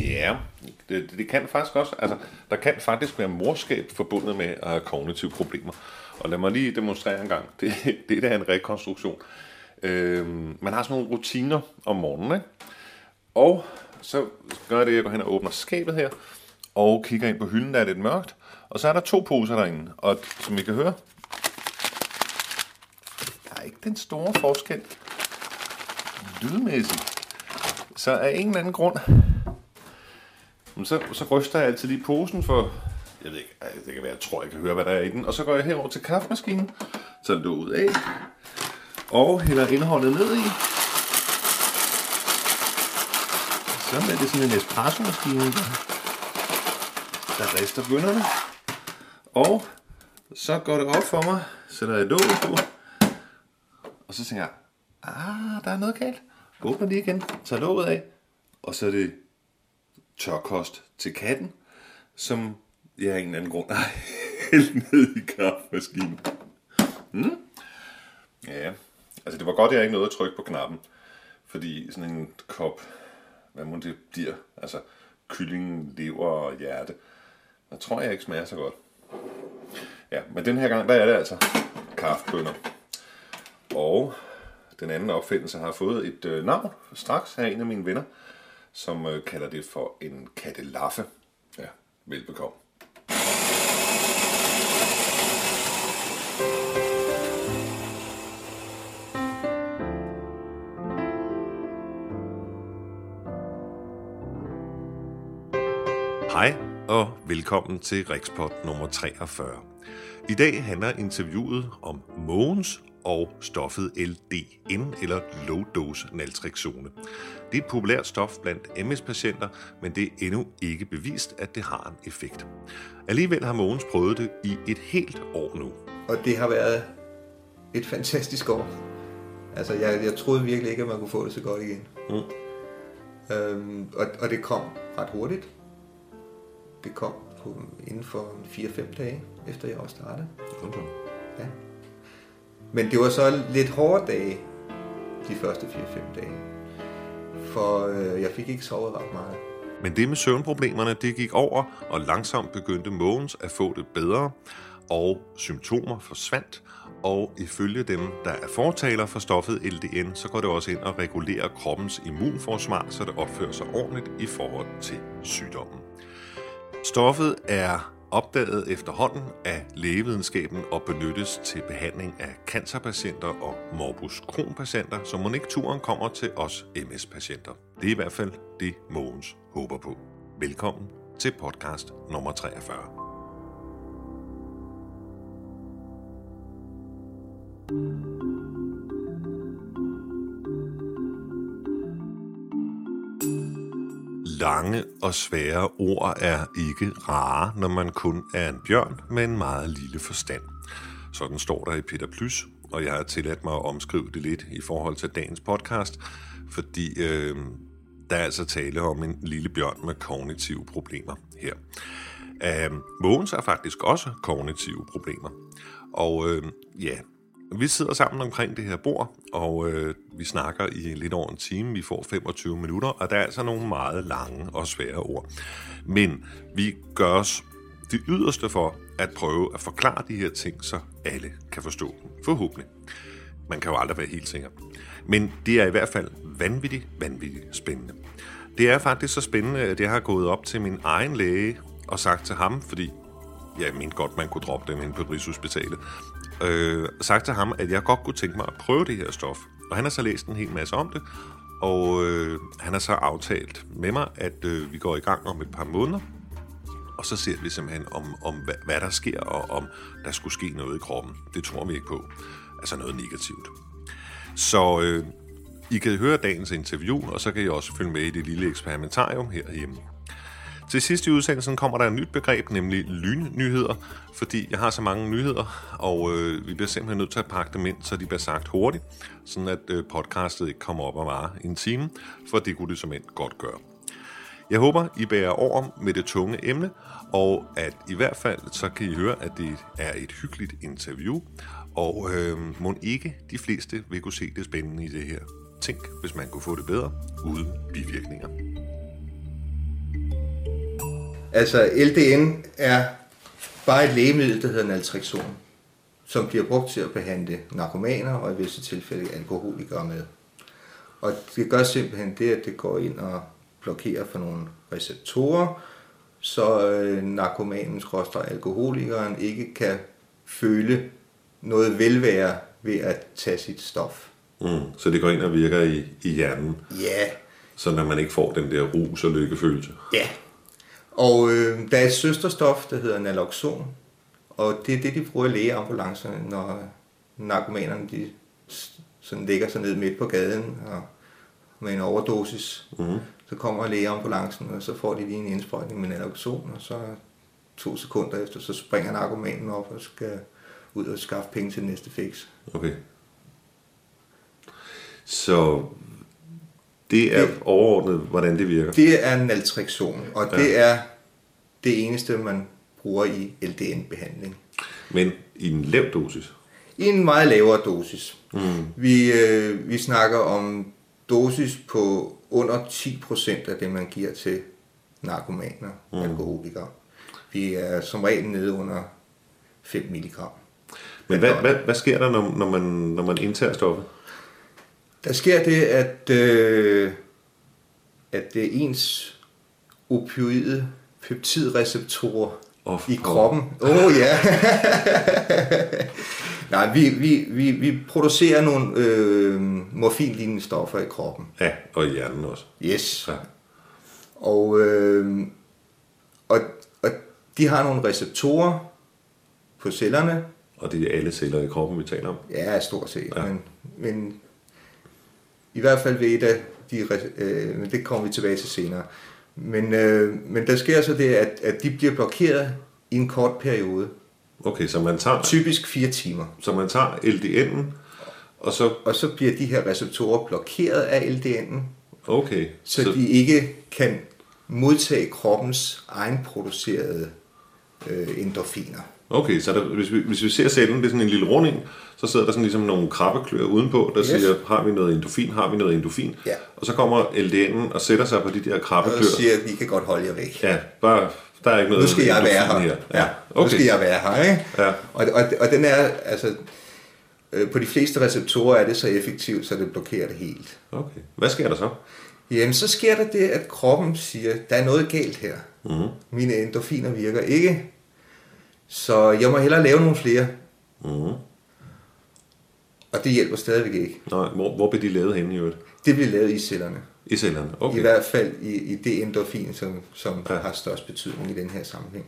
Ja, det, det kan faktisk også. Altså, der kan faktisk være morskab forbundet med at have kognitive problemer. Og lad mig lige demonstrere en gang. Det, det er en rekonstruktion. Øhm, man har sådan nogle rutiner om morgenen, ikke? Og så gør jeg det, at jeg går hen og åbner skabet her, og kigger ind på hylden, der er lidt mørkt. Og så er der to poser derinde, og som I kan høre, der er ikke den store forskel lydmæssigt. Så af en eller anden grund, så, så ryster jeg altid lige posen for, jeg ved ikke, det kan være, jeg tror, jeg kan høre, hvad der er i den. Og så går jeg herover til kaffemaskinen, så ud af, og hælder indholdet ned i. Så er det sådan en espresso-maskine, der, der rister bønderne. Og så går det op for mig, sætter jeg låget på, og så tænker jeg, ah, der er noget galt. Åbner lige igen, tager låget af, og så er det tørkost til katten, som jeg af en eller anden grund har hældt ned i kaffemaskinen. Mm? Ja, altså det var godt, at jeg ikke nåede at trykke på knappen, fordi sådan en kop, hvad må det bliver, altså kylling, lever og hjerte, der tror jeg ikke smager så godt. Ja, men den her gang, der er det altså kaffebønder. Og den anden opfindelse har fået et øh, navn straks af en af mine venner, som øh, kalder det for en kattelaffe. Ja, velbekomme. Hej og velkommen til Rikspot nummer 43. I dag handler interviewet om Mogens og stoffet LDN eller low dose naltrexone. Det er et populært stof blandt MS-patienter, men det er endnu ikke bevist, at det har en effekt. Alligevel har Mogens prøvet det i et helt år nu. Og det har været et fantastisk år. Altså, jeg, jeg troede virkelig ikke, at man kunne få det så godt igen. Mm. Øhm, og, og det kom ret hurtigt. Det kom på, inden for 4-5 dage, efter jeg også startede. Ja. Men det var så lidt hårde dage, de første 4-5 dage. For øh, jeg fik ikke sovet ret meget. Men det med søvnproblemerne, det gik over, og langsomt begyndte Mogens at få det bedre, og symptomer forsvandt, og ifølge dem, der er fortaler for stoffet LDN, så går det også ind og regulerer kroppens immunforsvar, så det opfører sig ordentligt i forhold til sygdommen. Stoffet er opdaget efterhånden af lægevidenskaben og benyttes til behandling af cancerpatienter og morbus Crohn-patienter, så turen kommer til os MS-patienter. Det er i hvert fald det, Mogens håber på. Velkommen til podcast nummer 43. Lange og svære ord er ikke rare, når man kun er en bjørn med en meget lille forstand. Sådan står der i Peter Plys, og jeg har tilladt mig at omskrive det lidt i forhold til dagens podcast, fordi øh, der er altså tale om en lille bjørn med kognitive problemer her. Øh, Mogens har faktisk også kognitive problemer. Og øh, ja, vi sidder sammen omkring det her bord, og øh, vi snakker i lidt over en time. Vi får 25 minutter, og der er altså nogle meget lange og svære ord. Men vi gør os det yderste for at prøve at forklare de her ting, så alle kan forstå dem. Forhåbentlig. Man kan jo aldrig være helt sikker. Men det er i hvert fald vanvittigt, vanvittigt spændende. Det er faktisk så spændende, at jeg har gået op til min egen læge og sagt til ham, fordi jeg mente godt, man kunne droppe dem hen på Rigshospitalet, øh, sagt til ham, at jeg godt kunne tænke mig at prøve det her stof. Og han har så læst en hel masse om det, og øh, han har så aftalt med mig, at øh, vi går i gang om et par måneder, og så ser vi simpelthen om, om hvad, hvad der sker, og om der skulle ske noget i kroppen. Det tror vi ikke på. Altså noget negativt. Så øh, I kan høre dagens interview, og så kan I også følge med i det lille eksperimentarium herhjemme. Til sidst i udsendelsen kommer der et nyt begreb, nemlig lynnyheder, fordi jeg har så mange nyheder, og øh, vi bliver simpelthen nødt til at pakke dem ind, så de bliver sagt hurtigt, sådan at øh, podcastet ikke kommer op og varer en time, for det kunne det som end godt gøre. Jeg håber, I bærer over med det tunge emne, og at i hvert fald så kan I høre, at det er et hyggeligt interview, og øh, må ikke de fleste vil kunne se det spændende i det her. Tænk, hvis man kunne få det bedre uden bivirkninger. Altså, LDN er bare et lægemiddel, der hedder naltrexon, som bliver brugt til at behandle narkomaner og i visse tilfælde alkoholikere med. Og det gør simpelthen det, at det går ind og blokerer for nogle receptorer, så øh, narkomanen, skråstrej alkoholikeren, ikke kan føle noget velvære ved at tage sit stof. Mm. Så det går ind og virker i, i hjernen, Ja, så når man ikke får den der rus og lykkefølelse. ja. Og øh, der er et søsterstof, der hedder naloxon, og det er det, de bruger i lægeambulancerne, når narkomanerne de sådan ligger sig ned midt på gaden og med en overdosis. Mm. Så kommer lægeambulancen, og så får de lige en indsprøjtning med naloxon, og så to sekunder efter, så springer narkomanen op og skal ud og skaffe penge til næste fix. Okay. Så det er overordnet, hvordan det virker. Det er naltrexon, og det er det eneste, man bruger i LDN-behandling. Men i en lav dosis. I en meget lavere dosis. Mm. Vi, øh, vi snakker om dosis på under 10% af det, man giver til narkomaner mm. alkoholikere. Vi er som regel nede under 5 mg. Men hvad, hvad, hvad sker der, når, når, man, når man indtager stoffet? Der sker det, at, øh, at det er ens opioide peptidreceptorer Åh, i kroppen. Åh oh, ja. Nej, vi, vi, vi, vi producerer nogle øh, morfinlignende stoffer i kroppen. Ja, og i hjernen også. Yes. Ja. Og, øh, og, og de har nogle receptorer på cellerne. Og det er alle celler i kroppen, vi taler om. Ja, stort set. Ja. Men, men i hvert fald ved et af de... Øh, men det kommer vi tilbage til senere. Men, øh, men der sker så det, at, at de bliver blokeret i en kort periode. Okay, så man tager, Typisk fire timer. så man tager LDN'en, og så... Og så bliver de her receptorer blokeret af LDN'en, Okay, så, så de ikke kan modtage kroppens egenproducerede øh, endorfiner. Okay, så der, hvis, vi, hvis vi ser cellen, det er sådan en lille runding, så sidder der sådan ligesom nogle krabbeklør udenpå, der Yes. siger, har vi noget endofin, har vi noget endofin? Ja. Og så kommer LDN'en og sætter sig på de der Og krabbeklør. så siger, at vi kan godt holde jer væk. Ja, bare, der er ikke noget Nu skal jeg være endofin her. Ja, Ja, nu okay. skal jeg være her, ikke? Ja. Og, og, og den er, altså, øh, på de fleste receptorer er det så effektivt, så det blokerer det helt. okay. Hvad sker der så? Jamen, så sker der det, at kroppen siger, der er noget galt her. Mm-hmm. Mine endorfiner virker ikke, så jeg må hellere lave nogle flere. Mm-hmm. Og det hjælper stadigvæk ikke. Nej, hvor, hvor bliver de lavet henne i øvrigt? Det bliver lavet i cellerne. I cellerne? Okay. I hvert fald i, i det endorfin, som, som Ja. har størst betydning i den her sammenhæng.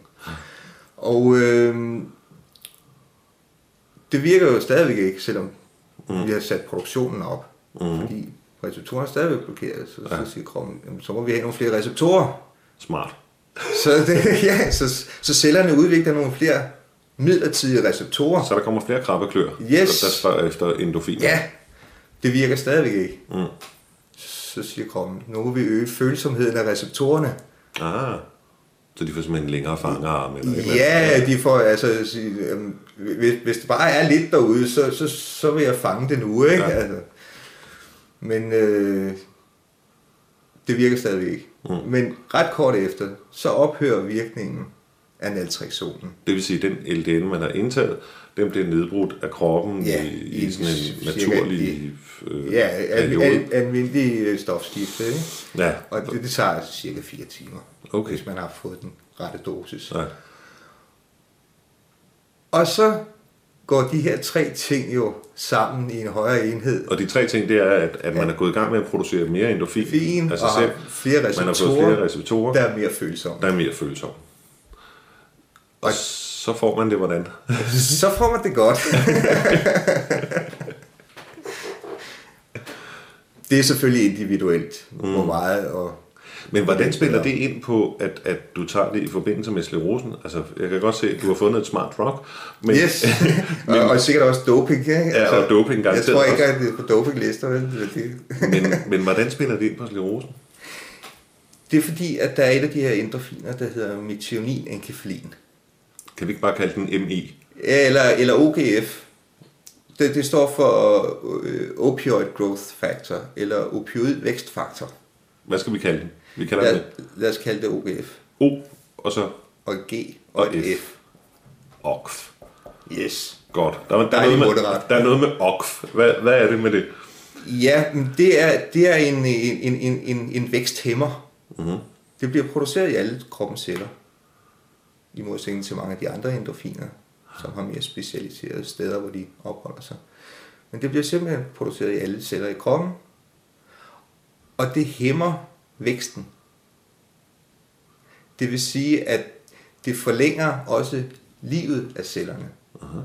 Og øh, det virker jo stadigvæk ikke, selvom mm. vi har sat produktionen op. Mm. Fordi receptorerne er stadigvæk blokeret. Så, ja. så siger kroppen, jamen, så må vi have nogle flere receptorer. Smart. Så, det, ja, så, så cellerne udvikler nogle flere midlertidige receptorer. Så der kommer flere krabbeklør, Yes. der, der spørger efter endofin. Ja, det virker stadigvæk ikke. Mm. Så siger kroppen, nu må vi øge følsomheden af receptorerne. Ah, så de får simpelthen længere fangerarm? Eller et eller Ja, andet. de får altså øhm, hvis, hvis det bare er lidt derude, så, så, så vil jeg fange det nu, ikke? Ja. Altså. Men øh, det virker stadigvæk ikke. Mm. Men ret kort efter, så ophører virkningen af naltrexonen. Det vil sige, at den LDN, man har indtaget, den bliver nedbrudt af kroppen Ja, i, i i sådan en cirka naturlig i- øh, Ja, al, al, almindelig øh, stofskifte, ikke? Ja, Og det, det tager altså cirka fire timer, Okay. hvis man har fået den rette dosis. ja. Og så går de her tre ting jo sammen i en højere enhed. Og de tre ting, det er, at, at man er gået i gang med at producere mere endorfin Fin sig og selv. flere Man har fået receptorer, flere receptorer, der er mere følsomme. der er mere følsom. Og så får man det hvordan? Så får man det godt. det er selvfølgelig individuelt, mm. hvor meget og... Men hvordan spiller det ind på, at, at du tager det i forbindelse med sklerosen? Altså, jeg kan godt se, at du har fundet et smart drug, men, Yes, og, og sikkert også doping, ikke? Altså, Ja, og doping Jeg tror ikke, at det er på dopinglister, vel? Det, men, men hvordan spiller det ind på sklerosen? det er fordi, at der er et af de her endorfiner, der hedder methionin-enkefalin. Kan vi ikke bare kalde den MI? Eller, eller OGF. Det, det står for øh, Opioid Growth Factor, eller Opioid Vækstfaktor. Hvad skal vi kalde den? Vi kalder Lad, den lad os kalde det OGF. O, og så og G og, Og F. F. OKF. Yes. Godt. Der, der, er Dejlig noget med, mundret. der er noget med OKF. Hvad, hvad er det med det? Ja, det er, det er en, en, en, en, en væksthæmmer. Mm-hmm. Det bliver produceret i alle kroppens celler. I modsætning til mange af de andre endorfiner, som har mere specialiserede steder, hvor de opholder sig. Men det bliver simpelthen produceret i alle celler i kroppen. Og det hæmmer væksten. Det vil sige, at det forlænger også livet af cellerne. Aha.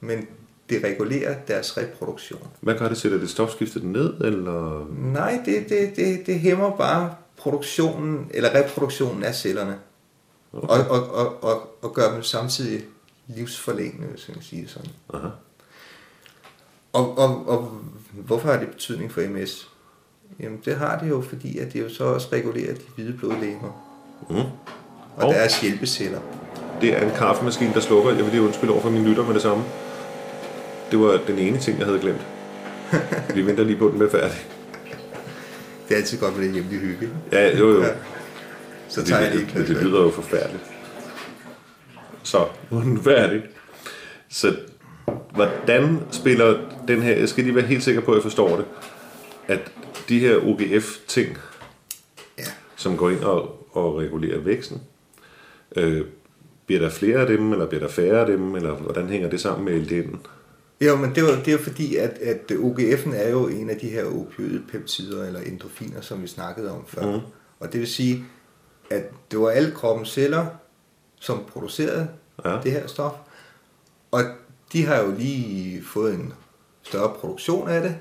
Men det regulerer deres reproduktion. Hvad gør det? Sætter det stofskiftet ned, eller? Nej, det, det, det, det hæmmer bare produktionen, eller reproduktionen af cellerne. Okay. Og, og, og, og, og gør dem samtidig livsforlængende, hvis man kan sige sådan. Aha. Og, og, og hvorfor har det betydning for MS? Jamen det har det jo, fordi at det jo så også regulerer de hvide blodlegemer Mm. og Og? deres hjælpeceller. Det er en kaffemaskine, der slukker. Jeg vil lige undskylde over for mine lytter med det samme. Det var den ene ting, jeg havde glemt. Vi venter lige på, den bliver færdig. Det er altid godt med det hjemlige hygge. ikke? Ja, jo jo. Ja. Så tager jeg lige det, det, det lyder jo forfærdeligt. Så, nu er den færdig. Så, hvordan spiller den her... Jeg skal lige være helt sikker på, at jeg forstår det. At de her OGF-ting, Ja. som går ind og, og regulerer væksten, øh, bliver der flere af dem, eller bliver der færre af dem, eller hvordan hænger det sammen med LDN'en? Jo, men det er jo, det er jo fordi, at, at OGF'en er jo en af de her opioidpeptider, eller endorfiner, som vi snakkede om før. Mm. Og det vil sige, at det var alle kroppens celler, som producerede ja. det her stof. Og de har jo lige fået en større produktion af det,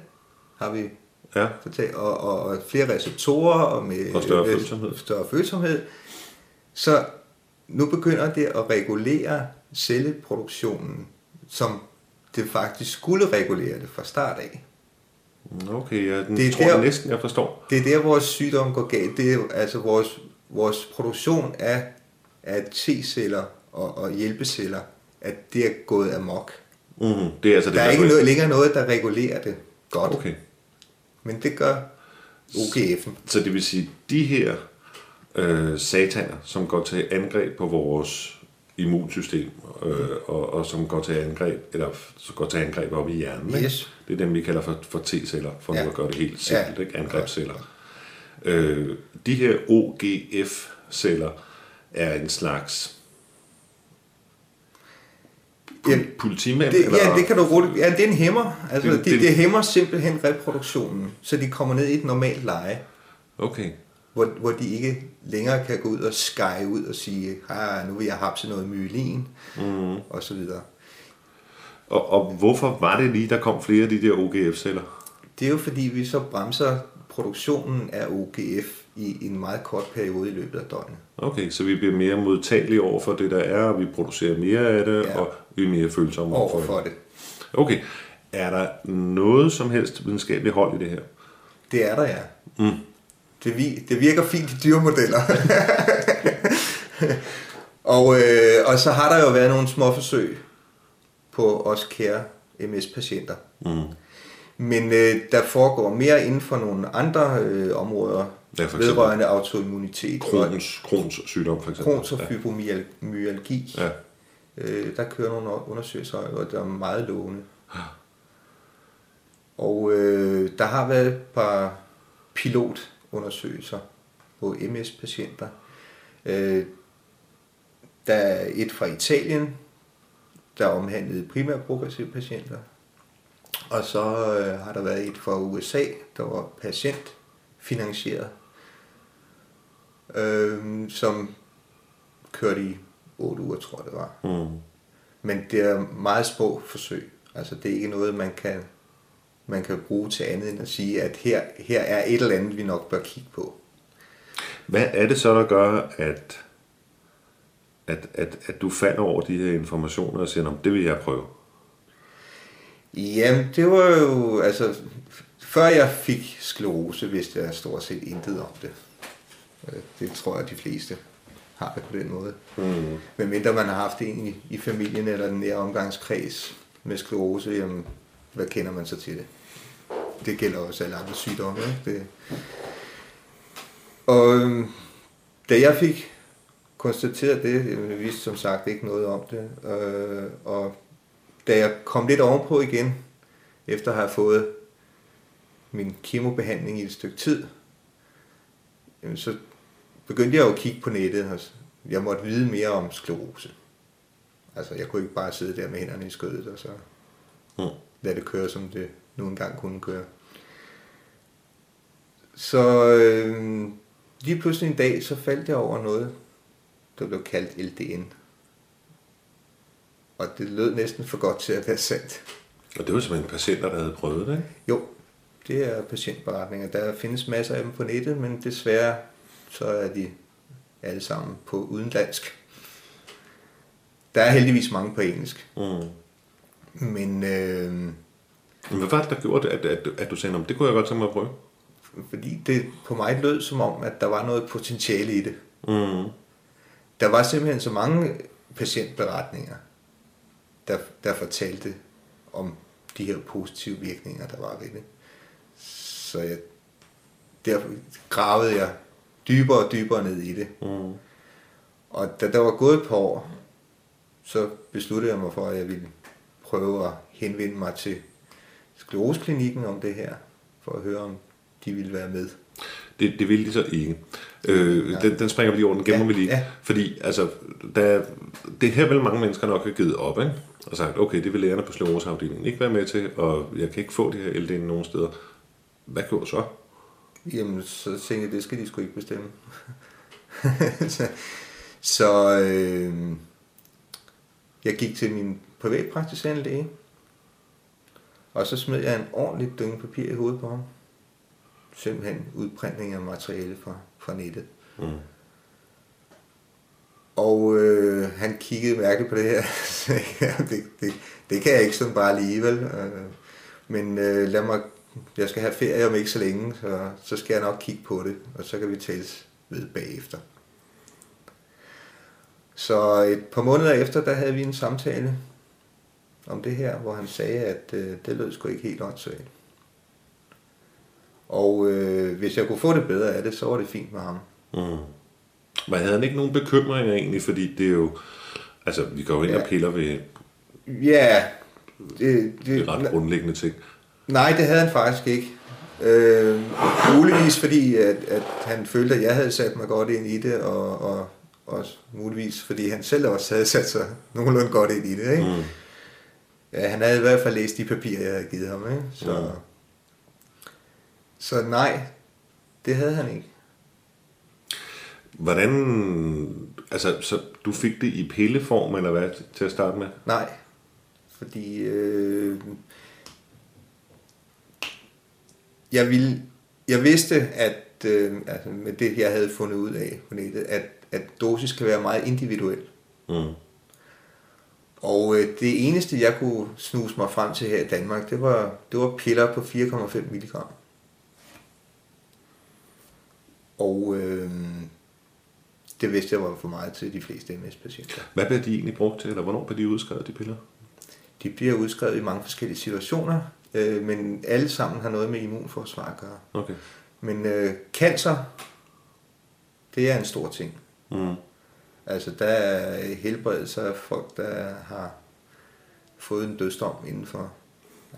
har vi Ja, og, og, og flere receptorer og med Og større følsomhed. større følsomhed. Så nu begynder det at regulere celleproduktionen, som det faktisk skulle regulere det fra start af. okay, ja, den Det er tror jeg der- næsten, jeg forstår. Det er der, vores sygdom går galt. Det er altså vores, vores produktion af, af T-celler og, og hjælpeceller, at det er gået amok. Mm, det er altså det, Der er der ikke noget, længere noget, der regulerer det godt, Okay. Men det gør OGF'en. Så det vil sige, de her øh, sataner, som går til angreb på vores immunsystem, øh, og, og som går til angreb, eller som går til angreb op i hjernen, ikke? Yes. det er dem, vi kalder for, for T-celler, for Ja. nu at gøre det helt simpelt, Ja. ikke? angrebsceller. Øh, de her OGF-celler er en slags Ja, pol- politimænd, Det, eller? ja, det kan du roligt. Ja, det er en hæmmer. Altså, Det- det, det- hæmmer simpelthen reproduktionen, så de kommer ned i et normalt leje, Okay. hvor, hvor de ikke længere kan gå ud og skære ud og sige, ah, nu vil jeg hapse noget myelin, mm. og så videre. Og, og hvorfor var det lige, der kom flere af de der OGF-celler? Det er jo fordi, vi så bremser produktionen af OGF i en meget kort periode i løbet af døgnet. Okay, så vi bliver mere modtagelige over for det, der er, og vi producerer mere af det. Ja. og vi er mere følsomme over Over for for det. det. Okay, er der noget som helst videnskabeligt hold i det her? Det er der, ja. Mm. Det, vi, det virker fint i dyremodeller. og, øh, og så har der jo været nogle små forsøg på os kære MS-patienter. Mm. Men øh, der foregår mere inden for nogle andre øh, områder, Ja, for vedrørende autoimmunitet, Crohns, Crohns sygdom, for eksempel. Crohns og fibromyalgi. Ja. Øh, der kører nogle undersøgelser, og der er meget lovende. Og øh, der har været et par pilotundersøgelser på MS-patienter. Øh, der er et fra Italien, der omhandlede primært progressive patienter. Og så øh, har der været et fra USA, der var patientfinansieret, øh, som kørte i 8 uger, tror jeg det var. Mm. Men det er meget små forsøg. Altså det er ikke noget, man kan, man kan bruge til andet end at sige, at her, her er et eller andet, vi nok bør kigge på. Hvad er det så, der gør, at, at, at, at du falder over de her informationer og siger, "Nå, det vil jeg prøve? Jamen, det var jo, altså, før jeg fik sklerose, vidste jeg stort set intet om det. Øh, Det tror jeg, de fleste har det på den måde. Mm. Men mindre man har haft en i, i familien eller den nære omgangskreds med sklerose, jamen, hvad kender man så til det? Det gælder også alle andre sygdomme. Ikke? Det. Og øhm, da jeg fik konstaterede det. Jeg vidste som sagt ikke noget om det. Øh, og da jeg kom lidt ovenpå igen, efter at have fået min kemobehandling i et stykke tid, så begyndte jeg jo at kigge på nettet. Jeg måtte vide mere om sklerose. Altså, jeg kunne ikke bare sidde der med hænderne i skødet, og så mm. lade det køre, som det nu engang kunne køre. Så øh, lige pludselig en dag, så faldt jeg over noget, der blev kaldt LDN. Og det lød næsten for godt til at være sandt. Og det var simpelthen patienter, der havde prøvet det, ikke? Jo, det er patientberetninger. Der findes masser af dem på nettet, men desværre så er de alle sammen på udenlandsk. Der er heldigvis mange på engelsk. Mm. Men... Øh, Men hvad var det, der gjorde det, at, at, at du sagde, om det kunne jeg godt tænke mig at prøve? Fordi det på mig lød som om, at der var noget potentiale i det. Mm. Der var simpelthen så mange patientberetninger, der, der fortalte om de her positive virkninger, der var ved det. Så jeg, der gravede jeg dybere og dybere ned i det. Mm. Og da der var gået et par år, så besluttede jeg mig for, at jeg ville prøve at henvende mig til skleroseklinikken om det her, for at høre, om de ville være med. Det, det ville de så ikke. Øh, ja. den, den springer vi lige over, den gemmer ja, vi lige. Ja. Fordi altså, der, det her vil mange mennesker nok have givet op, ikke? og sagt, okay, det vil lærerne på skleroseafdelingen ikke være med til, og jeg kan ikke få det her LDN nogen steder. Hvad gjorde så? Jamen, så tænkte jeg, det skal de sgu ikke bestemme. så så øh, jeg gik til min privatpraktiserende læge, og så smed jeg en ordentlig dynge papir i hovedet på ham. Simpelthen udprintning af materiale fra, fra nettet. Mm. Og øh, han kiggede mærkeligt på det her. det, det, det kan jeg ikke sådan bare alligevel. Øh, men øh, lad mig, jeg skal have ferie om ikke så længe, så, så skal jeg nok kigge på det, og så kan vi tales ved bagefter. Så et par måneder efter, der havde vi en samtale om det her, hvor han sagde, at øh, det lød sgu ikke helt åndssvagt. Og øh, hvis jeg kunne få det bedre af det, så var det fint med ham. Mm. Men havde han ikke nogen bekymringer egentlig, fordi det er jo, altså vi går jo ind ja. og piller ved ja, det, det, det er ret grundlæggende ting. Nej, det havde han faktisk ikke. Øh, muligvis fordi, at, at han følte, at jeg havde sat mig godt ind i det, og, og også muligvis fordi han selv også havde sat sig nogenlunde godt ind i det. Ikke? Mm. Ja, han havde i hvert fald læst de papirer, jeg havde givet ham. Ikke? Så, mm. så nej, det havde han ikke. Hvordan, altså, så du fik det i pilleform, eller hvad, til at starte med? Nej, fordi øh, jeg ville, jeg vidste, at øh, altså med det, jeg havde fundet ud af på nettet, at, at dosis kan være meget individuel. Mm. Og øh, det eneste, jeg kunne snuse mig frem til her i Danmark, det var, det var piller på 4,5 mg. Og øh, det vidste jeg var for meget til de fleste MS-patienter. Hvad bliver de egentlig brugt til, eller hvornår bliver de udskrevet, de piller? De bliver udskrevet i mange forskellige situationer, øh, men alle sammen har noget med immunforsvar at gøre. Okay. Men øh, cancer, det er en stor ting. Mm. Altså, der er helbredelse af folk, der har fået en dødsdom inden for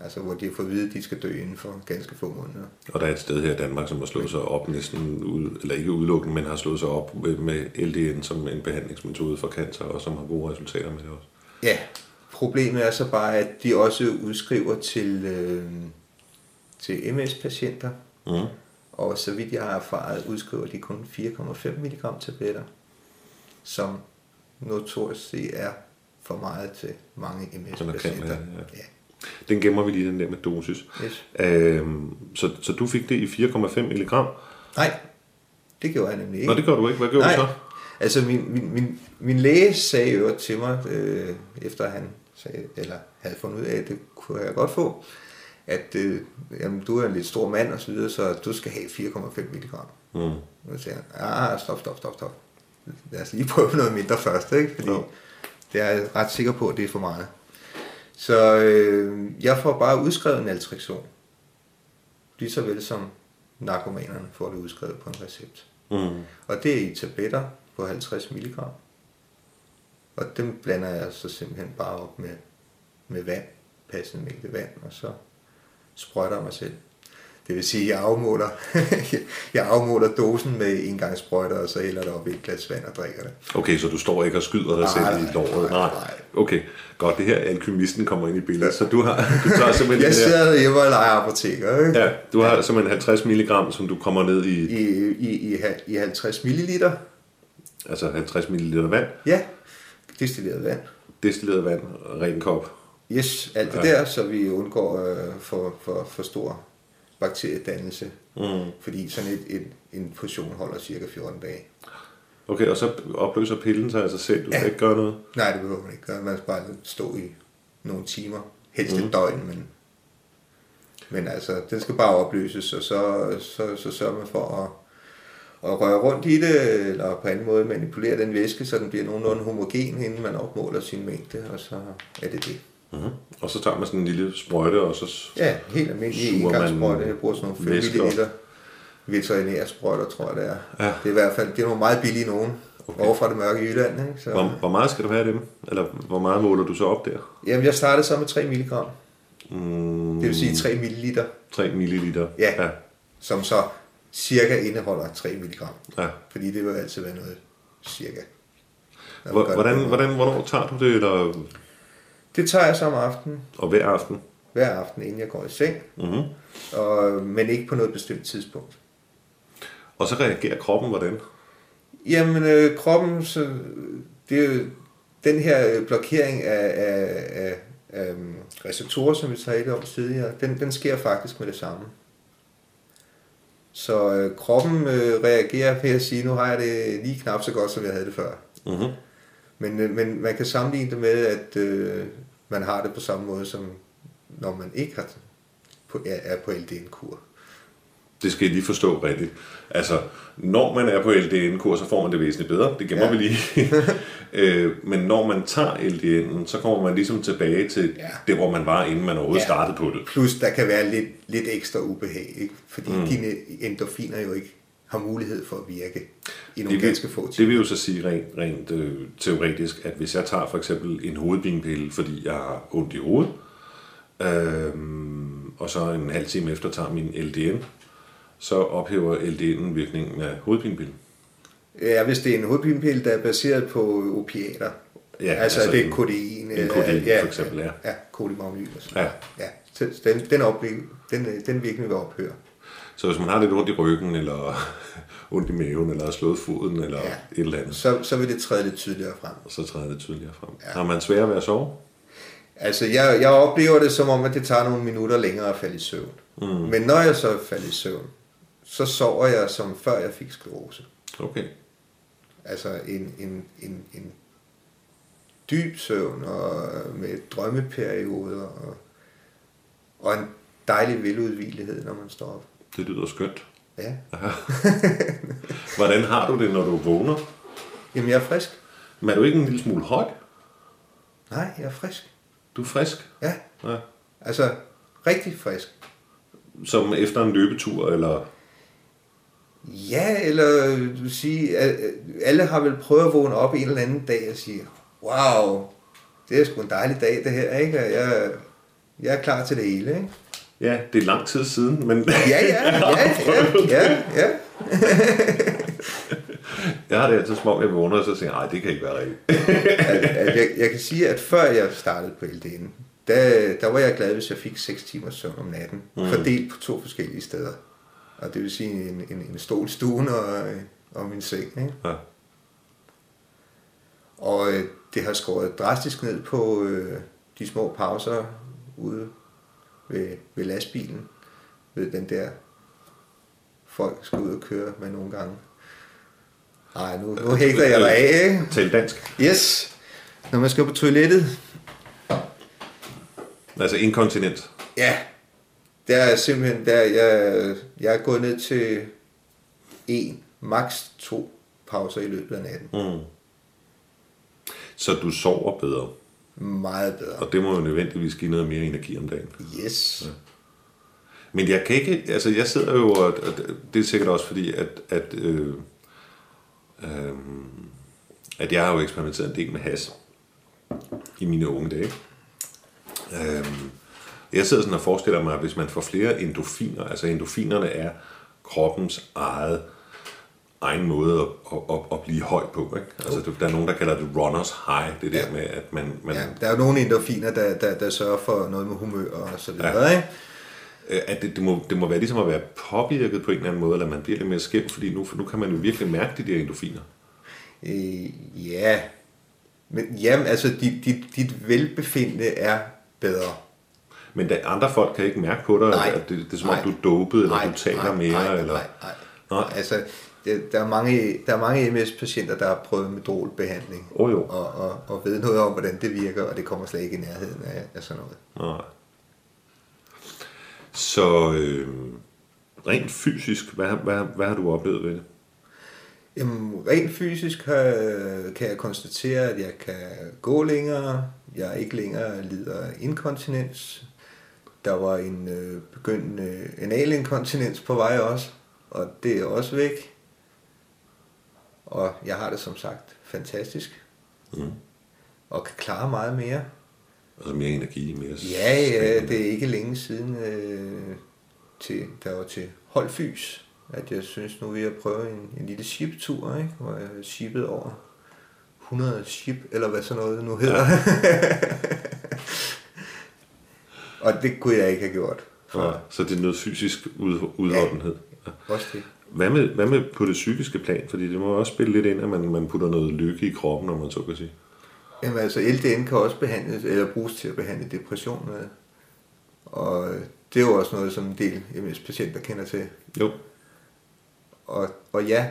Altså, hvor de har fået at vide, at de skal dø inden for ganske få måneder. Og der er et sted her i Danmark, som har slået sig op næsten, ud, eller ikke udelukkende, men har slået sig op med LDN som en behandlingsmetode for cancer, og som har gode resultater med det også. Ja, problemet er så bare, at de også udskriver til, øh, til MS-patienter. Mm. Og så vidt jeg har erfaret, udskriver de kun 4,5 mg tabletter, som notorisk set er for meget til mange MS-patienter. Ja. ja. Den gemmer vi lige, den der med dosis. Yes. Øhm, så, så du fik det i 4,5 mg? Nej, det gjorde jeg nemlig ikke. Nå, det gjorde du ikke. Hvad gjorde Nej. du så? Altså, min, min, min, min læge sagde jo til mig, øh, efter han sagde, eller havde fundet ud af, at det kunne jeg godt få, at øh, jamen, du er en lidt stor mand og så videre, så du skal have 4,5 mg. Mm. Og så sagde han, ah, stop, stop, stop, stop. Lad os lige prøve noget mindre først, ikke? Fordi no. det er jeg ret sikker på, at det er for meget. Så øh, jeg får bare udskrevet en altrektion. Lige så vel som narkomanerne får det udskrevet på en recept. Mm. Og det er i tabletter på 50 mg. Og dem blander jeg så simpelthen bare op med, med vand, passende mængde vand, og så sprøjter jeg mig selv. Det vil sige, at jeg afmåler, jeg afmåler dosen med en gang sprøjter, og så hælder det op i et glas vand og drikker det. Okay, så du står ikke og skyder dig Nej, selv i låret? nej, nej. Okay, godt. Det her alkymisten kommer ind i billedet. Så du har, du tager simpelthen Jeg sidder hjemme og leger apoteker, ikke? ja, du har simpelthen 50 mg, som du kommer ned i, I, i, i, i 50 ml. altså 50 ml vand, Ja, destilleret vand. destilleret vand, ren kop. Yes, alt det Ja. der, så vi undgår øh, for, for, for stor bakteriedannelse. Mm. Fordi sådan et, et, en portion holder cirka 14 dage. Okay, og så opløser pillen sig af sig selv. Du skal Ja. ikke gøre noget. Nej, det behøver man ikke gøre. Man skal bare stå i nogle timer. Helst et døgn, men, men altså, den skal bare opløses, og så, så, så sørger man for at, at røre rundt i det, eller på anden måde manipulere den væske, så den bliver nogenlunde homogen, inden man opmåler sin mængde, og så er det det. Mm-hmm. Og så tager man sådan en lille sprøjte, og så... Ja, helt almindelig engangssprøjte. Jeg bruger sådan nogle 5 væske op? ml veterinære sprøjter, tror jeg det er. Ja. Det er i hvert fald det er nogle meget billige nogen. Okay. Over fra det mørke Jylland. Ikke? Så, Hvor, hvor meget skal du have af dem? Eller hvor meget måler du så op der? Jamen, jeg startede så med 3 mg. Mm, Det vil sige 3 ml, 3 ml. Ja. ja. som så cirka indeholder 3 mg. ja. Fordi det vil altid være noget cirka. det Hvordan, måde. hvordan, hvornår tager du det? Eller, Det tager jeg så om aftenen, og hver aften? hver aften, inden jeg går i seng. Mm-hmm. Og, men ikke på noget bestemt tidspunkt. Og så reagerer kroppen hvordan? Jamen, øh, kroppen, så, det er jo den her øh, blokering af, af, af, af øhm, receptorer, som vi talte om tidligere, den, den sker faktisk med det samme. Så øh, kroppen øh, reagerer ved at sige, nu har jeg det lige knap så godt, som jeg havde det før. Mm-hmm. Men, øh, men man kan sammenligne det med, at øh, man har det på samme måde, som når man ikke har, på, er, på LDN-kur. Det skal I lige forstå rigtigt. Altså, når man er på LDN-kur, så får man det væsentligt bedre. Det gemmer Ja. vi lige. øh, men når man tager LDN'en, så kommer man ligesom tilbage til Ja. det, hvor man var, inden man overhovedet Ja. startede på det. Plus, der kan være lidt, lidt ekstra ubehag, ikke? fordi Mm. dine endorfiner jo ikke har mulighed for at virke i nogle vil- ganske få Det timer. vil jo så sige rent, rent øh, teoretisk, at hvis jeg tager for eksempel en hovedpinepille, fordi jeg har ondt i hovedet, øh, og så en halv time efter tager min LDN, så ophæver LDN'en virkningen af hovedpinepillen. Ja, hvis det er en hovedpinepille, der er baseret på opiater. Ja, altså, altså det er kodein. en øh, kodein, ja, for eksempel, ja. Ja, kodimagnyl og sådan Ja. ja. Så den, den, opvæg, den, øh, den virkning vil ophøre. Så hvis man har lidt ondt i ryggen, eller ondt i maven, eller har slået foden, eller ja. Et eller andet, Så, så vil det træde lidt tydeligere frem. så træder det tydeligere frem. Ja. Har man svært ved at sove? Altså, jeg, jeg oplever det som om, at det tager nogle minutter længere at falde i søvn. Mm. Men når jeg så falder i søvn, så sover jeg som før jeg fik sklerose. Okay. Altså en, en, en, en dyb søvn og med drømmeperioder og, og en dejlig veludvilighed, når man står op. Det lyder skønt. Ja. Hvordan har du det, når du vågner? Jamen, jeg er frisk. Men er du ikke en lille smule høj? Nej, jeg er frisk. Du er frisk? Ja, Ja. altså rigtig frisk. Som efter en løbetur, eller... Ja, eller du sige, alle har vel prøvet at vågne op en eller anden dag og sige, wow, det er sgu en dejlig dag det her, ikke? Jeg, jeg er klar til det hele, ikke? Ja, det er lang tid siden, men Ja, ja, ja, ja, ja, ja. jeg har det altid om, jeg vågner, og så tænker jeg, det kan ikke være rigtigt. at, at jeg, jeg kan sige, at før jeg startede på LDN, der, der var jeg glad, hvis jeg fik 6 timer søvn om natten, mm. fordelt på to forskellige steder. Og det vil sige en, en, en stol i stuen og, og min seng. Ikke? Ja. Og øh, det har skåret drastisk ned på øh, de små pauser ude ved, ved lastbilen. Ved den der, folk skal ud og køre med nogle gange. Nej, nu, nu hægter jeg dig af, ikke? Tal dansk. Yes. Når man skal på toilettet, Altså inkontinent. ja, der er simpelthen, der, jeg, jeg er gået ned til en, maks to pauser i løbet af natten. Mm. Så du sover bedre. Meget bedre. Og det må jo nødvendigvis give noget mere energi om dagen. Yes. Men jeg kan ikke, altså jeg sidder jo, og og det er sikkert også fordi, at, at øh, øhm, at jeg har jo eksperimenteret en del med has i mine unge dage. Øhm, jeg sidder sådan og forestiller mig, at hvis man får flere endofiner, altså endofinerne er kroppens eget egen måde at, at, at, at blive høj på. Ikke? Altså, der er nogen, der kalder det runners high, det der Ja. med, at man... man Ja, der er jo nogle endorfiner, der, der, der sørger for noget med humør og så videre, ja. ikke? øh, at det, det, må, det må være ligesom at være påvirket på en eller anden måde, eller man bliver lidt mere skæmt, fordi nu, nu kan man jo virkelig mærke de der endorfiner. Øh, ja, men jamen, altså dit, dit, dit velbefindende er bedre. Men der, andre folk kan ikke mærke på dig, Nej. at det, det er som om, du er dopet, eller Nej, du taler nej, mere. nej, eller... nej, nej. Nej. Altså, det, der, er mange, der er mange MS-patienter, der har prøvet medrolbehandling. Oh, jo. Og, og, og ved noget om, hvordan det virker, og det kommer slet ikke i nærheden af, af sådan noget. Nej. Så øh, rent fysisk, hvad, hvad, hvad har du oplevet ved det? Jamen, rent fysisk kan, kan jeg konstatere, at jeg kan gå længere. Jeg ikke længere lider af inkontinens. Der var en øh, begyndende analinkontinens på vej også, og det er også væk. Og jeg har det som sagt fantastisk. Mm. Og kan klare meget mere. Altså mere energi, mere Ja, ja, det er ikke længe siden, øh, til, der var til Holdfys, at jeg synes, nu vil jeg prøve en, en lille ship-tur, ikke? hvor jeg shippede over 100 ship, eller hvad sådan noget nu hedder. Ja. og det kunne jeg ikke have gjort. Ja, så det er noget fysisk ud, udholdenhed. Ja. Også det. Hvad med, hvad med på det psykiske plan? Fordi det må også spille lidt ind, at man, man putter noget lykke i kroppen, når man så kan sige. Jamen altså, LDN kan også behandles, eller bruges til at behandle depression med. Og det er jo også noget, som en del MS-patienter kender til. Jo. Og, og ja,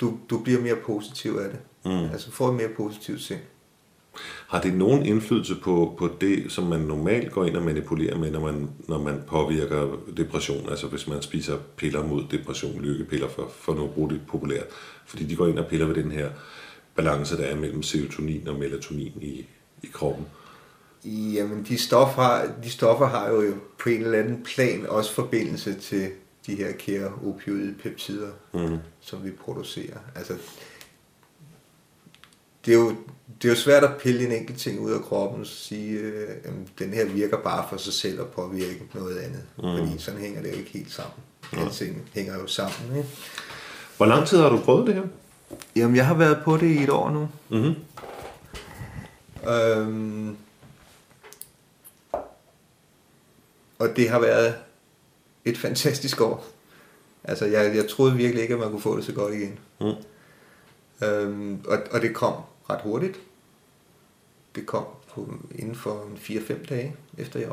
du, du bliver mere positiv af det. Mm. Altså får et mere positivt sind. Har det nogen indflydelse på, på det, som man normalt går ind og manipulerer med, når man, når man påvirker depression? Altså hvis man spiser piller mod depression, lykkepiller for, for nu at bruge det populært. Fordi de går ind og piller ved den her balance, der er mellem serotonin og melatonin i, i kroppen. Jamen, de stoffer, har, de stoffer har jo på en eller anden plan også forbindelse til de her kære opioide peptider, Mm. som vi producerer. Altså, det er, jo, det er jo svært at pille en enkelt ting ud af kroppen og sige, øh, jamen, den her virker bare for sig selv og påvirker noget andet. Mm. Fordi sådan hænger det jo ikke helt sammen. Alting hænger jo sammen. Ikke? Hvor lang tid har du prøvet det her? Jamen, jeg har været på det i et år nu. Mm-hmm. Øhm, og det har været et fantastisk år. Altså, jeg, jeg troede virkelig ikke, at man kunne få det så godt igen. Mm. Øhm, og, og det kom ret hurtigt. Det kom på, inden for en 4-5 dage, efter jeg.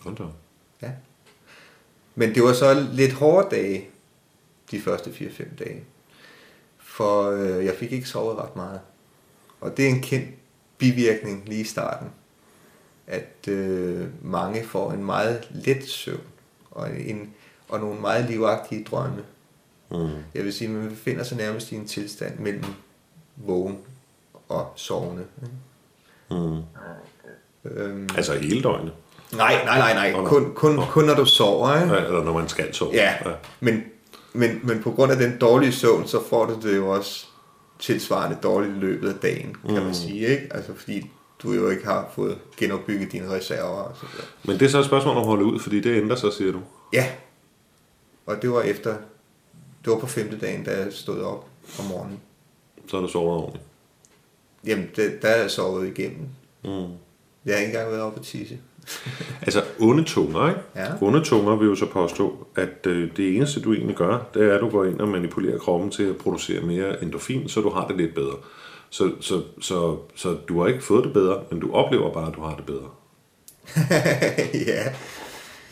Hold da. op. Ja. Men det var så lidt hårde dage, de første 4-5 dage. For øh, jeg fik ikke sovet ret meget. Og det er en kendt bivirkning lige i starten. At øh, mange får en meget let søvn. Og, en, og nogle meget livagtige drømme. Mm. Jeg vil sige, at man befinder sig nærmest i en tilstand mellem vågen og sovende. Mm. Øhm, Altså hele døgnet? nej, nej, nej, nej. Kun, kun, kun når du sover. Ikke? Ja, eller når man skal sove? Ja, men, men, men på grund af den dårlige søvn, så får du det jo også tilsvarende dårligt i løbet af dagen, kan Mm. man sige. Ikke? Altså fordi du jo ikke har fået genopbygget dine reserver og så videre. Men det er så et spørgsmål om at holde ud, fordi det ændrer sig, siger du. Ja, og det var efter, det var på femte dagen, da jeg stod op om morgenen. Så har du sovet ordentligt. Jamen, det, der er jeg sovet igennem. Mm. Jeg har ikke engang været oppe at tisse. Altså onde tunger, ikke? Ja. Onde tunger vil jo så påstå, at øh, det eneste du egentlig gør, det er, at du går ind og manipulerer kroppen til at producere mere endorfin, så du har det lidt bedre. Så, så, så, så du har ikke fået det bedre, men du oplever bare, at du har det bedre. ja,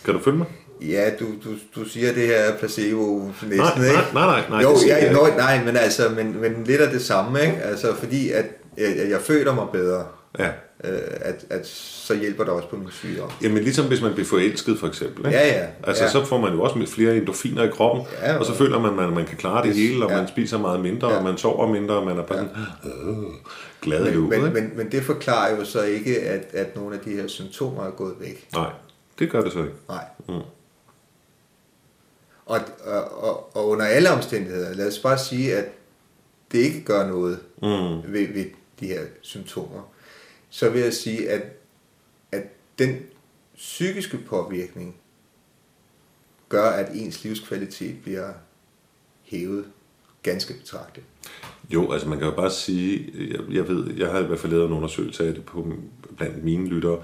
Kan du følge mig? ja du, du, du siger det her er placebo næsten, Nej, ikke? nej, nej, nej, nej, jo, jeg, jeg nej, men altså, men, men lidt af det samme, ikke? Altså, fordi at jeg, jeg føler mig bedre, Ja. øh, at, at så hjælper det også på min sygdom. Jamen ligesom hvis man bliver forelsket for eksempel. Ikke? Ja, ja, Altså ja. så får man jo også flere endorfiner i kroppen, Ja, og så føler man, at man kan klare det hele, og ja. man spiser meget mindre, Ja. og man sover mindre, og man er bare sådan, øh, glad i Men, luet, men, men, men det forklarer jo så ikke, at, at nogle af de her symptomer er gået væk. Nej, det gør det så ikke. Nej. Mm. Og, og, og, og under alle omstændigheder, lad os bare sige, at det ikke gør noget mm. ved, ved de her symptomer, så vil jeg sige, at, at den psykiske påvirkning gør, at ens livskvalitet bliver hævet ganske betragteligt. Jo, altså man kan jo bare sige, jeg, jeg ved, jeg har i hvert fald lavet en undersøgelse af det på, blandt mine lyttere.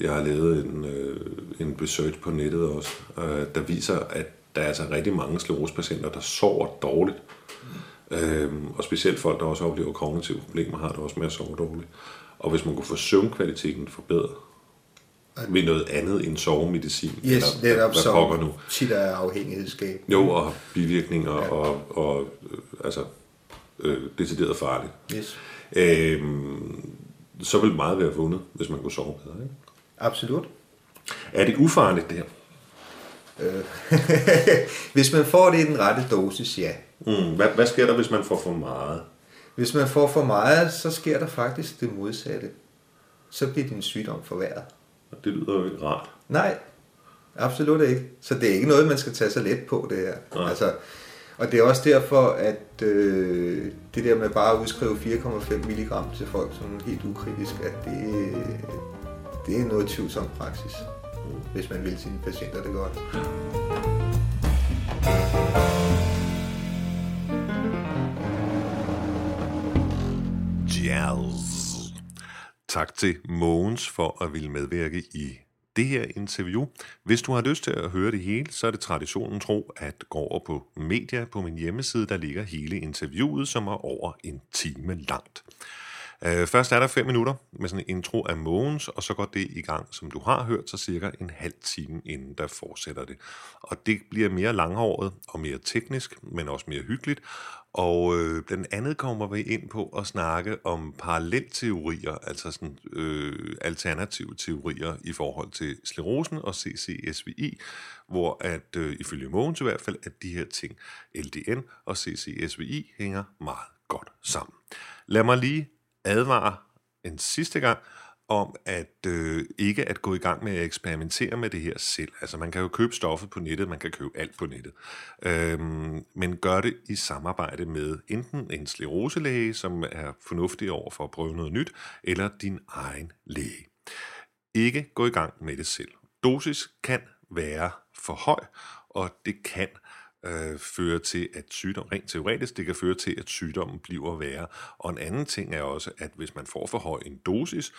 Jeg har lavet en, øh, en research på nettet også, øh, der viser, at der er altså rigtig mange sklerosepatienter, der sover dårligt. Mm. Øhm, og specielt folk, der også oplever kognitive problemer, har det også med at sove dårligt. Og hvis man kunne få søvnkvaliteten forbedret, ved noget andet end sovemedicin. Yes, eller, det er hvad, hvad nu. tit er afhængighedsskab. Jo, og bivirkninger ja. og, og øh, altså øh, decideret farligt. Yes. Øhm, så vil meget være vundet, hvis man kunne sove bedre. Ikke? Absolut. Er det ufarligt, det her? Øh, hvis man får det i den rette dosis, ja. Mm, hvad, hvad sker der, hvis man får for meget? Hvis man får for meget, så sker der faktisk det modsatte. Så bliver din sygdom forværret. Det lyder jo ikke rart. Nej, absolut ikke. Så det er ikke noget, man skal tage sig let på, det her. Nej. Altså, og det er også derfor, at øh, det der med bare at udskrive 4,5 mg til folk som helt ukritisk, at det, det er noget tvivlsom praksis, hvis man vil sine patienter det godt. Jazz. Tak til Mogens for at ville medvirke i det her interview. Hvis du har lyst til at høre det hele, så er det traditionen tro at gå over på Media på min hjemmeside, der ligger hele interviewet, som er over en time langt. Øh, først er der fem minutter med sådan en intro af Mogens, og så går det i gang, som du har hørt, så cirka en halv time inden der fortsætter det. Og det bliver mere langhåret og mere teknisk, men også mere hyggeligt, og øh, blandt andet kommer vi ind på at snakke om parallelteorier, altså sådan, øh, alternative teorier i forhold til sklerosen og CCSVI, hvor at øh, ifølge Mogens i hvert fald, at de her ting, LDN og CCSVI, hænger meget godt sammen. Lad mig lige advare en sidste gang, om at øh, ikke at gå i gang med at eksperimentere med det her selv. Altså man kan jo købe stoffet på nettet, man kan købe alt på nettet. Øhm, men gør det i samarbejde med enten en skleroselæge, som er fornuftig over for at prøve noget nyt, eller din egen læge. Ikke gå i gang med det selv. Dosis kan være for høj, og det kan øh, føre til, at sygdom, rent teoretisk, det kan føre til, at sygdommen bliver værre. Og en anden ting er også, at hvis man får for høj en dosis,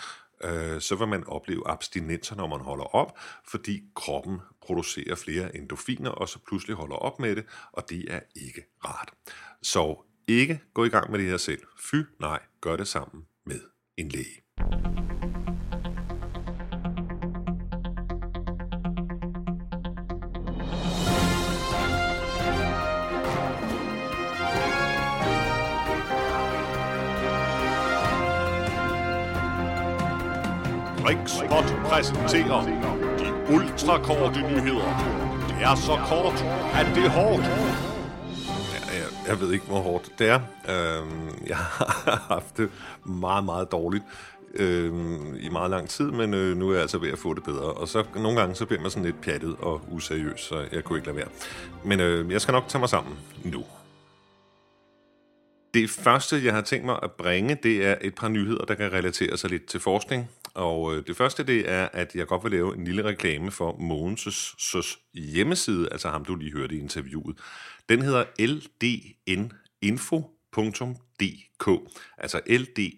øh, så vil man opleve abstinenser, når man holder op, fordi kroppen producerer flere endorfiner, og så pludselig holder op med det, og det er ikke rart. Så ikke gå i gang med det her selv. Fy nej, gør det sammen med en læge. Rikspot præsenterer de ultrakorte nyheder. Det er så kort, at det er hårdt. Ja, jeg, jeg ved ikke, hvor hårdt det er. Øhm, jeg har haft det meget, meget dårligt øhm, i meget lang tid, men øh, nu er jeg altså ved at få det bedre. Og så nogle gange så bliver man sådan lidt pjattet og useriøs, så jeg kunne ikke lade være. Men øh, jeg skal nok tage mig sammen nu. Det første, jeg har tænkt mig at bringe, det er et par nyheder, der kan relatere sig lidt til forskning. Og øh, det første, det er, at jeg godt vil lave en lille reklame for Mogens' hjemmeside, altså ham, du lige hørte i interviewet. Den hedder ldninfo.dk, altså ldninfo.dk.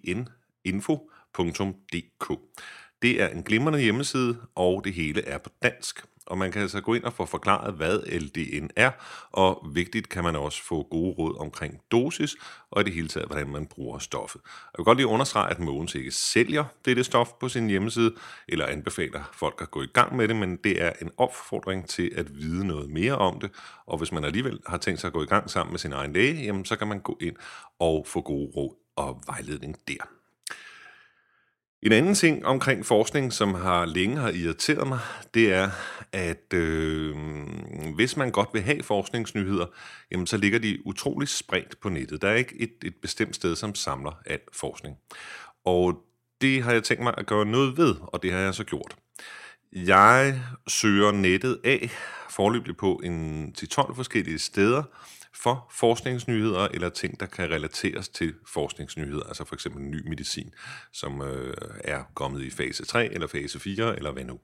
Det er en glimrende hjemmeside, og det hele er på dansk og man kan altså gå ind og få forklaret, hvad LDN er, og vigtigt kan man også få gode råd omkring dosis, og i det hele taget, hvordan man bruger stoffet. Jeg vil godt lige understrege, at Mogens ikke sælger dette stof på sin hjemmeside, eller anbefaler folk at gå i gang med det, men det er en opfordring til at vide noget mere om det, og hvis man alligevel har tænkt sig at gå i gang sammen med sin egen læge, jamen så kan man gå ind og få gode råd og vejledning der. En anden ting omkring forskning, som har længe har irriteret mig, det er, at øh, hvis man godt vil have forskningsnyheder, jamen så ligger de utrolig spredt på nettet. Der er ikke et, et bestemt sted, som samler al forskning. Og det har jeg tænkt mig at gøre noget ved, og det har jeg så gjort. Jeg søger nettet af forløbig på en 10-12 forskellige steder, for forskningsnyheder eller ting, der kan relateres til forskningsnyheder, altså for eksempel ny medicin, som øh, er kommet i fase 3 eller fase 4 eller hvad nu.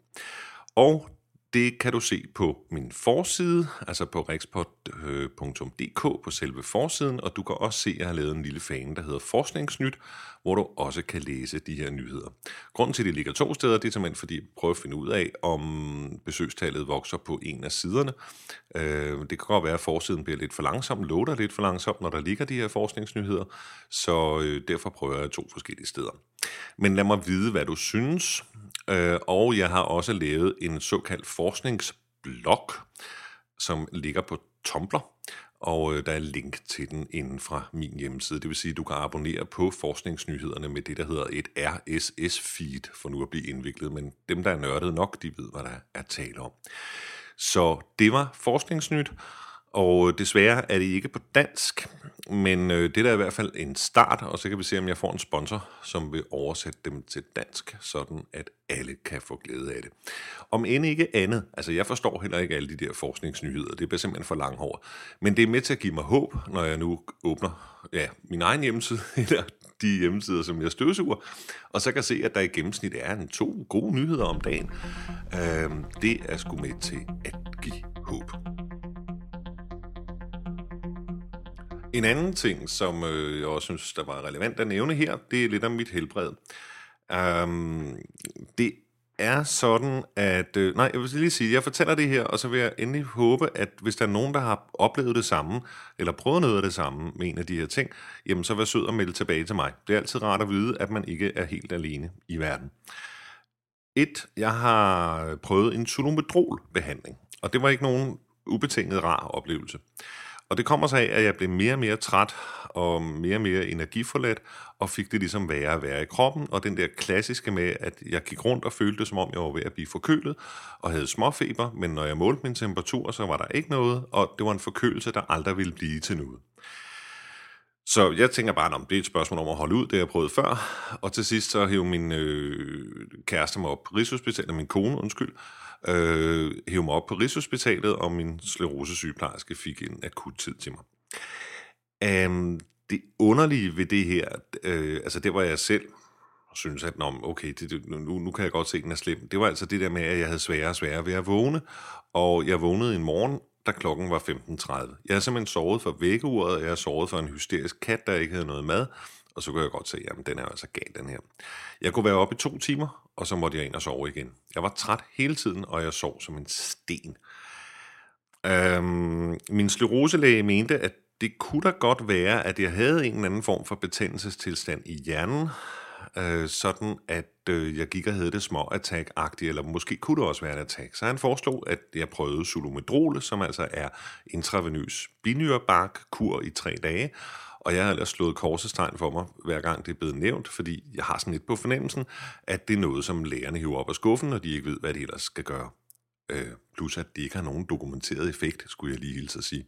Og det kan du se på min forside, altså på rexport.dk øh, på selve forsiden, og du kan også se, at jeg har lavet en lille fane, der hedder Forskningsnyt, hvor du også kan læse de her nyheder. Grunden til, at det ligger to steder, det er simpelthen fordi, jeg prøver at finde ud af, om besøgstallet vokser på en af siderne. Øh, det kan godt være, at forsiden bliver lidt for langsom, loader lidt for langsomt, når der ligger de her forskningsnyheder, så øh, derfor prøver jeg to forskellige steder. Men lad mig vide, hvad du synes. Øh, og jeg har også lavet en såkaldt forskningsblog, som ligger på Tumblr, og øh, der er link til den inden fra min hjemmeside. Det vil sige, at du kan abonnere på forskningsnyhederne med det, der hedder et RSS-feed, for nu at blive indviklet, men dem, der er nørdet nok, de ved, hvad der er tale om. Så det var Forskningsnyt, og desværre er det ikke på dansk, men øh, det er da i hvert fald en start, og så kan vi se, om jeg får en sponsor, som vil oversætte dem til dansk, sådan at alle kan få glæde af det. Om end ikke andet, altså jeg forstår heller ikke alle de der forskningsnyheder, det bliver simpelthen for langhåret, men det er med til at give mig håb, når jeg nu åbner ja, min egen hjemmeside, eller de hjemmesider, som jeg støvsuger, og så kan se, at der i gennemsnit er en to gode nyheder om dagen. Øh, det er sgu med til at give håb. En anden ting, som øh, jeg også synes, der var relevant at nævne her, det er lidt om mit helbred. Um, det er sådan, at... Øh, nej, jeg vil lige sige, jeg fortæller det her, og så vil jeg endelig håbe, at hvis der er nogen, der har oplevet det samme, eller prøvet noget af det samme med en af de her ting, jamen så vær sød og melde tilbage til mig. Det er altid rart at vide, at man ikke er helt alene i verden. Et, jeg har prøvet en sulomedrol-behandling, og det var ikke nogen ubetinget rar oplevelse. Og det kommer sig af, at jeg blev mere og mere træt og mere og mere energiforladt, og fik det ligesom værre og værre i kroppen, og den der klassiske med, at jeg gik rundt og følte, som om jeg var ved at blive forkølet, og havde småfeber, men når jeg målte min temperatur, så var der ikke noget, og det var en forkølelse, der aldrig ville blive til noget. Så jeg tænker bare, om det er et spørgsmål om at holde ud, det jeg prøvet før. Og til sidst så hævde min øh, kæreste mig op på Rigshospitalet, min kone, undskyld, øh, hæve mig op på Rigshospitalet, og min sklerosesygeplejerske fik en akut tid til mig. Um, det underlige ved det her, øh, altså det var jeg selv og synes, at Nå, okay, det, nu, nu kan jeg godt se, at den er slem. Det var altså det der med, at jeg havde sværere og sværere ved at vågne, og jeg vågnede en morgen, da klokken var 15.30. Jeg er simpelthen sovet for vækkeuret, og jeg er sovet for en hysterisk kat, der ikke havde noget mad, og så kunne jeg godt se, at den er altså gal, den her. Jeg kunne være oppe i to timer, og så måtte jeg ind og sove igen. Jeg var træt hele tiden, og jeg sov som en sten. Øhm, min skleroselæge mente, at det kunne da godt være, at jeg havde en eller anden form for betændelsestilstand i hjernen, øh, sådan at øh, jeg gik og havde det små attack eller måske kunne det også være et attack. Så han foreslog, at jeg prøvede sulomedrol, som altså er intravenøs binyrebark-kur i tre dage, og jeg har ellers slået korsestegn for mig, hver gang det er blevet nævnt, fordi jeg har sådan lidt på fornemmelsen, at det er noget, som lægerne hiver op af skuffen, og de ikke ved, hvad de ellers skal gøre. Øh, plus at det ikke har nogen dokumenteret effekt, skulle jeg lige hilse at sige.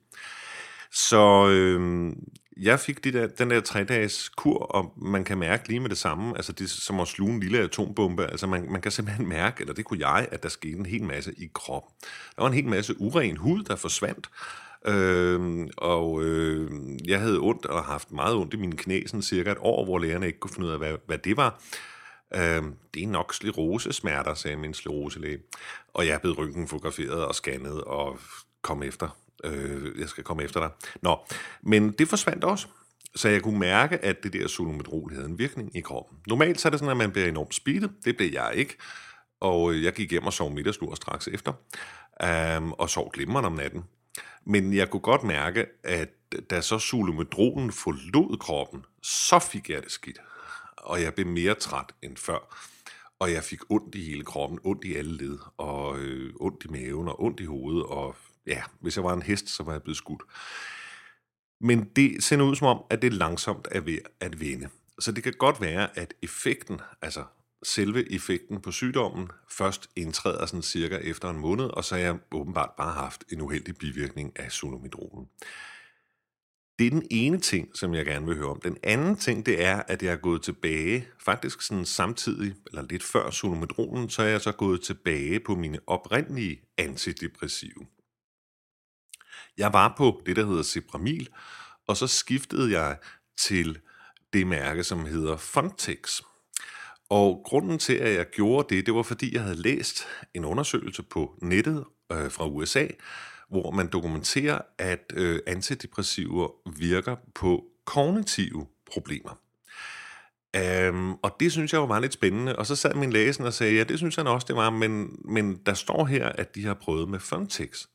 Så øh, jeg fik de der, den der tre-dages kur, og man kan mærke lige med det samme, altså det er som at sluge en lille atombombe, altså man, man kan simpelthen mærke, eller det kunne jeg, at der skete en hel masse i kroppen. Der var en hel masse uren hud, der forsvandt, Øh, og øh, jeg havde ondt og haft meget ondt i mine knæ, sådan cirka et år, hvor lægerne ikke kunne finde ud af, hvad, hvad det var. Øh, det er nok sklerosesmerter, sagde min skleroselæge. Og jeg blev ryggen fotograferet og scannet og kom efter. Øh, jeg skal komme efter dig. Nå, men det forsvandt også. Så jeg kunne mærke, at det der solomedrol havde en virkning i kroppen. Normalt så er det sådan, at man bliver enormt speedet. Det blev jeg ikke. Og øh, jeg gik hjem og sov middagslur straks efter. Um, og sov glimrende om natten. Men jeg kunne godt mærke, at da så solomedrolen forlod kroppen, så fik jeg det skidt. Og jeg blev mere træt end før. Og jeg fik ondt i hele kroppen, ondt i alle led, og øh, ondt i maven, og ondt i hovedet, og ja, hvis jeg var en hest, så var jeg blevet skudt. Men det ser ud som om, at det langsomt er ved at vende. Så det kan godt være, at effekten, altså selve effekten på sygdommen, først indtræder sådan cirka efter en måned, og så har jeg åbenbart bare haft en uheldig bivirkning af solomidrolen. Det er den ene ting, som jeg gerne vil høre om. Den anden ting, det er, at jeg er gået tilbage, faktisk sådan samtidig, eller lidt før solomedrolen, så er jeg så gået tilbage på mine oprindelige antidepressive. Jeg var på det, der hedder Cipramil, og så skiftede jeg til det mærke, som hedder Fontex. Og grunden til, at jeg gjorde det, det var fordi, jeg havde læst en undersøgelse på nettet øh, fra USA, hvor man dokumenterer, at øh, antidepressiver virker på kognitive problemer. Um, og det synes jeg var var lidt spændende. Og så sad min læsen og sagde, ja, det synes han også, det var, men, men der står her, at de har prøvet med Fontex.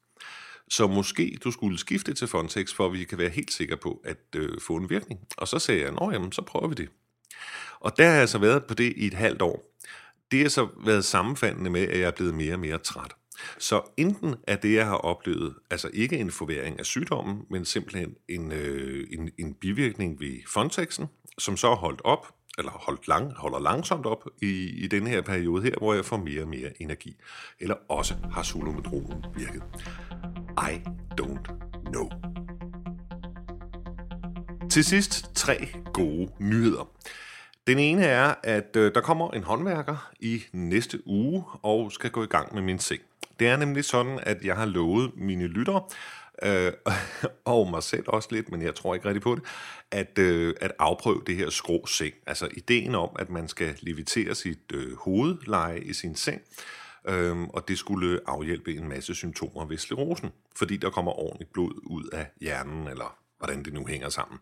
Så måske du skulle skifte til Fontex, for at vi kan være helt sikre på at øh, få en virkning. Og så sagde jeg, nå jamen, så prøver vi det. Og der har jeg så været på det i et halvt år. Det har så været sammenfaldende med, at jeg er blevet mere og mere træt. Så enten er det, jeg har oplevet, altså ikke en forværing af sygdommen, men simpelthen en, øh, en, en bivirkning ved Fontexen, som så er holdt op, eller holdt lang, holder langsomt op i, i denne her periode her, hvor jeg får mere og mere energi. Eller også har solomedronen virket. I don't know. Til sidst tre gode nyheder. Den ene er, at øh, der kommer en håndværker i næste uge og skal gå i gang med min seng. Det er nemlig sådan, at jeg har lovet mine lyttere, øh, og mig selv også lidt, men jeg tror ikke rigtig på det, at, øh, at afprøve det her skrå seng. Altså ideen om, at man skal levitere sit øh, hovedleje i sin seng, øh, og det skulle afhjælpe en masse symptomer ved sklerosen, fordi der kommer ordentligt blod ud af hjernen, eller hvordan det nu hænger sammen.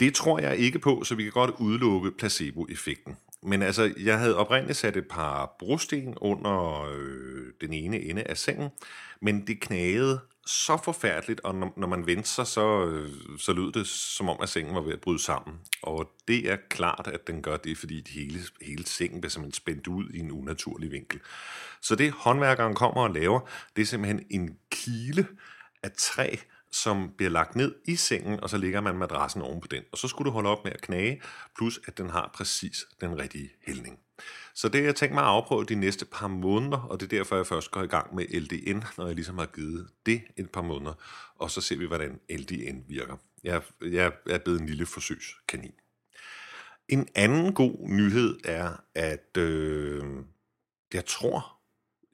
Det tror jeg ikke på, så vi kan godt udelukke placeboeffekten. Men altså, jeg havde oprindeligt sat et par brosten under øh, den ene ende af sengen, men det knagede så forfærdeligt, og når, når man vendte sig, så, øh, så lød det som om, at sengen var ved at bryde sammen. Og det er klart, at den gør det, fordi det hele, hele sengen bliver simpelthen spændt ud i en unaturlig vinkel. Så det håndværkeren kommer og laver, det er simpelthen en kile af træ, som bliver lagt ned i sengen, og så ligger man madrassen oven på den. Og så skulle du holde op med at knage, plus at den har præcis den rigtige hældning. Så det har jeg tænkt mig at afprøve de næste par måneder, og det er derfor, jeg først går i gang med LDN, når jeg ligesom har givet det et par måneder, og så ser vi, hvordan LDN virker. Jeg, jeg er blevet en lille forsøgskanin. En anden god nyhed er, at øh, jeg tror,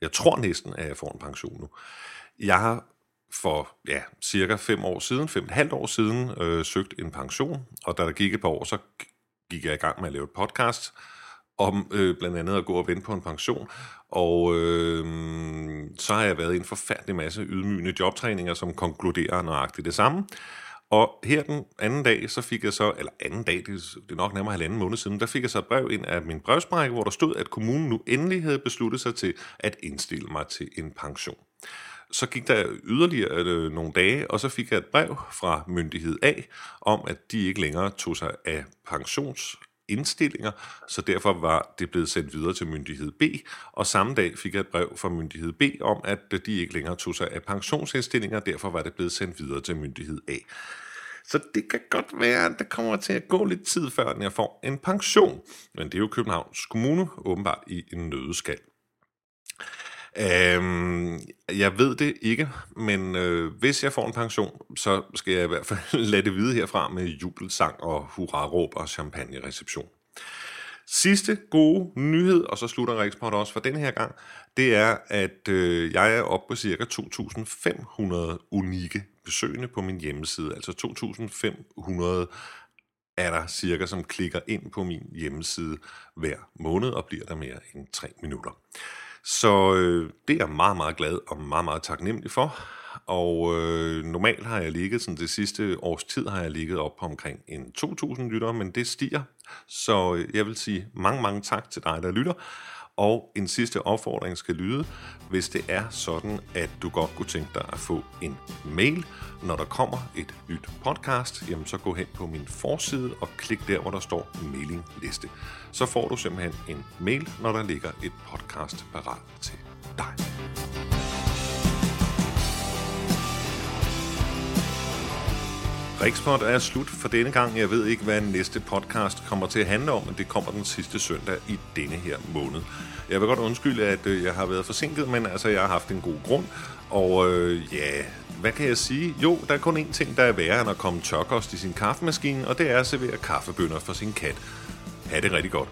jeg tror næsten, at jeg får en pension nu. Jeg har for ja, cirka fem år siden, fem og et halvt år siden, øh, søgt en pension, og da der gik et par år, så gik jeg i gang med at lave et podcast om øh, blandt andet at gå og vente på en pension, og øh, så har jeg været i en forfærdelig masse ydmygende jobtræninger, som konkluderer nøjagtigt det samme. Og her den anden dag, så fik jeg så, eller anden dag, det er nok nærmere halvanden måned siden, der fik jeg så et brev ind af min brevsprække, hvor der stod, at kommunen nu endelig havde besluttet sig til at indstille mig til en pension. Så gik der yderligere øh, nogle dage, og så fik jeg et brev fra myndighed A om, at de ikke længere tog sig af pensionsindstillinger, så derfor var det blevet sendt videre til myndighed B, og samme dag fik jeg et brev fra myndighed B om, at de ikke længere tog sig af pensionsindstillinger, derfor var det blevet sendt videre til myndighed A. Så det kan godt være, at det kommer til at gå lidt tid før, jeg får en pension. Men det er jo Københavns Kommune åbenbart i en nødeskal. Øhm, jeg ved det ikke, men øh, hvis jeg får en pension, så skal jeg i hvert fald lade det vide herfra med jubelsang og hurra-råb og champagne-reception. Sidste gode nyhed, og så slutter Riksport også for den her gang, det er, at øh, jeg er oppe på cirka 2.500 unikke besøgende på min hjemmeside. Altså 2.500 er der cirka, som klikker ind på min hjemmeside hver måned og bliver der mere end 3 minutter. Så øh, det er jeg meget, meget glad og meget, meget taknemmelig for. Og øh, normalt har jeg ligget, sådan det sidste års tid har jeg ligget op på omkring en 2.000 lyttere, men det stiger. Så øh, jeg vil sige mange, mange tak til dig, der lytter. Og en sidste opfordring skal lyde, hvis det er sådan, at du godt kunne tænke dig at få en mail, når der kommer et nyt podcast, jamen så gå hen på min forside og klik der, hvor der står mailingliste. Så får du simpelthen en mail, når der ligger et podcast parat til dig. Rikspot er slut for denne gang. Jeg ved ikke, hvad næste podcast kommer til at handle om, men det kommer den sidste søndag i denne her måned. Jeg vil godt undskylde, at øh, jeg har været forsinket, men altså, jeg har haft en god grund. Og øh, ja, hvad kan jeg sige? Jo, der er kun én ting, der er værre end at komme tørkost i sin kaffemaskine, og det er at servere kaffebønder for sin kat. Ha' det rigtig godt.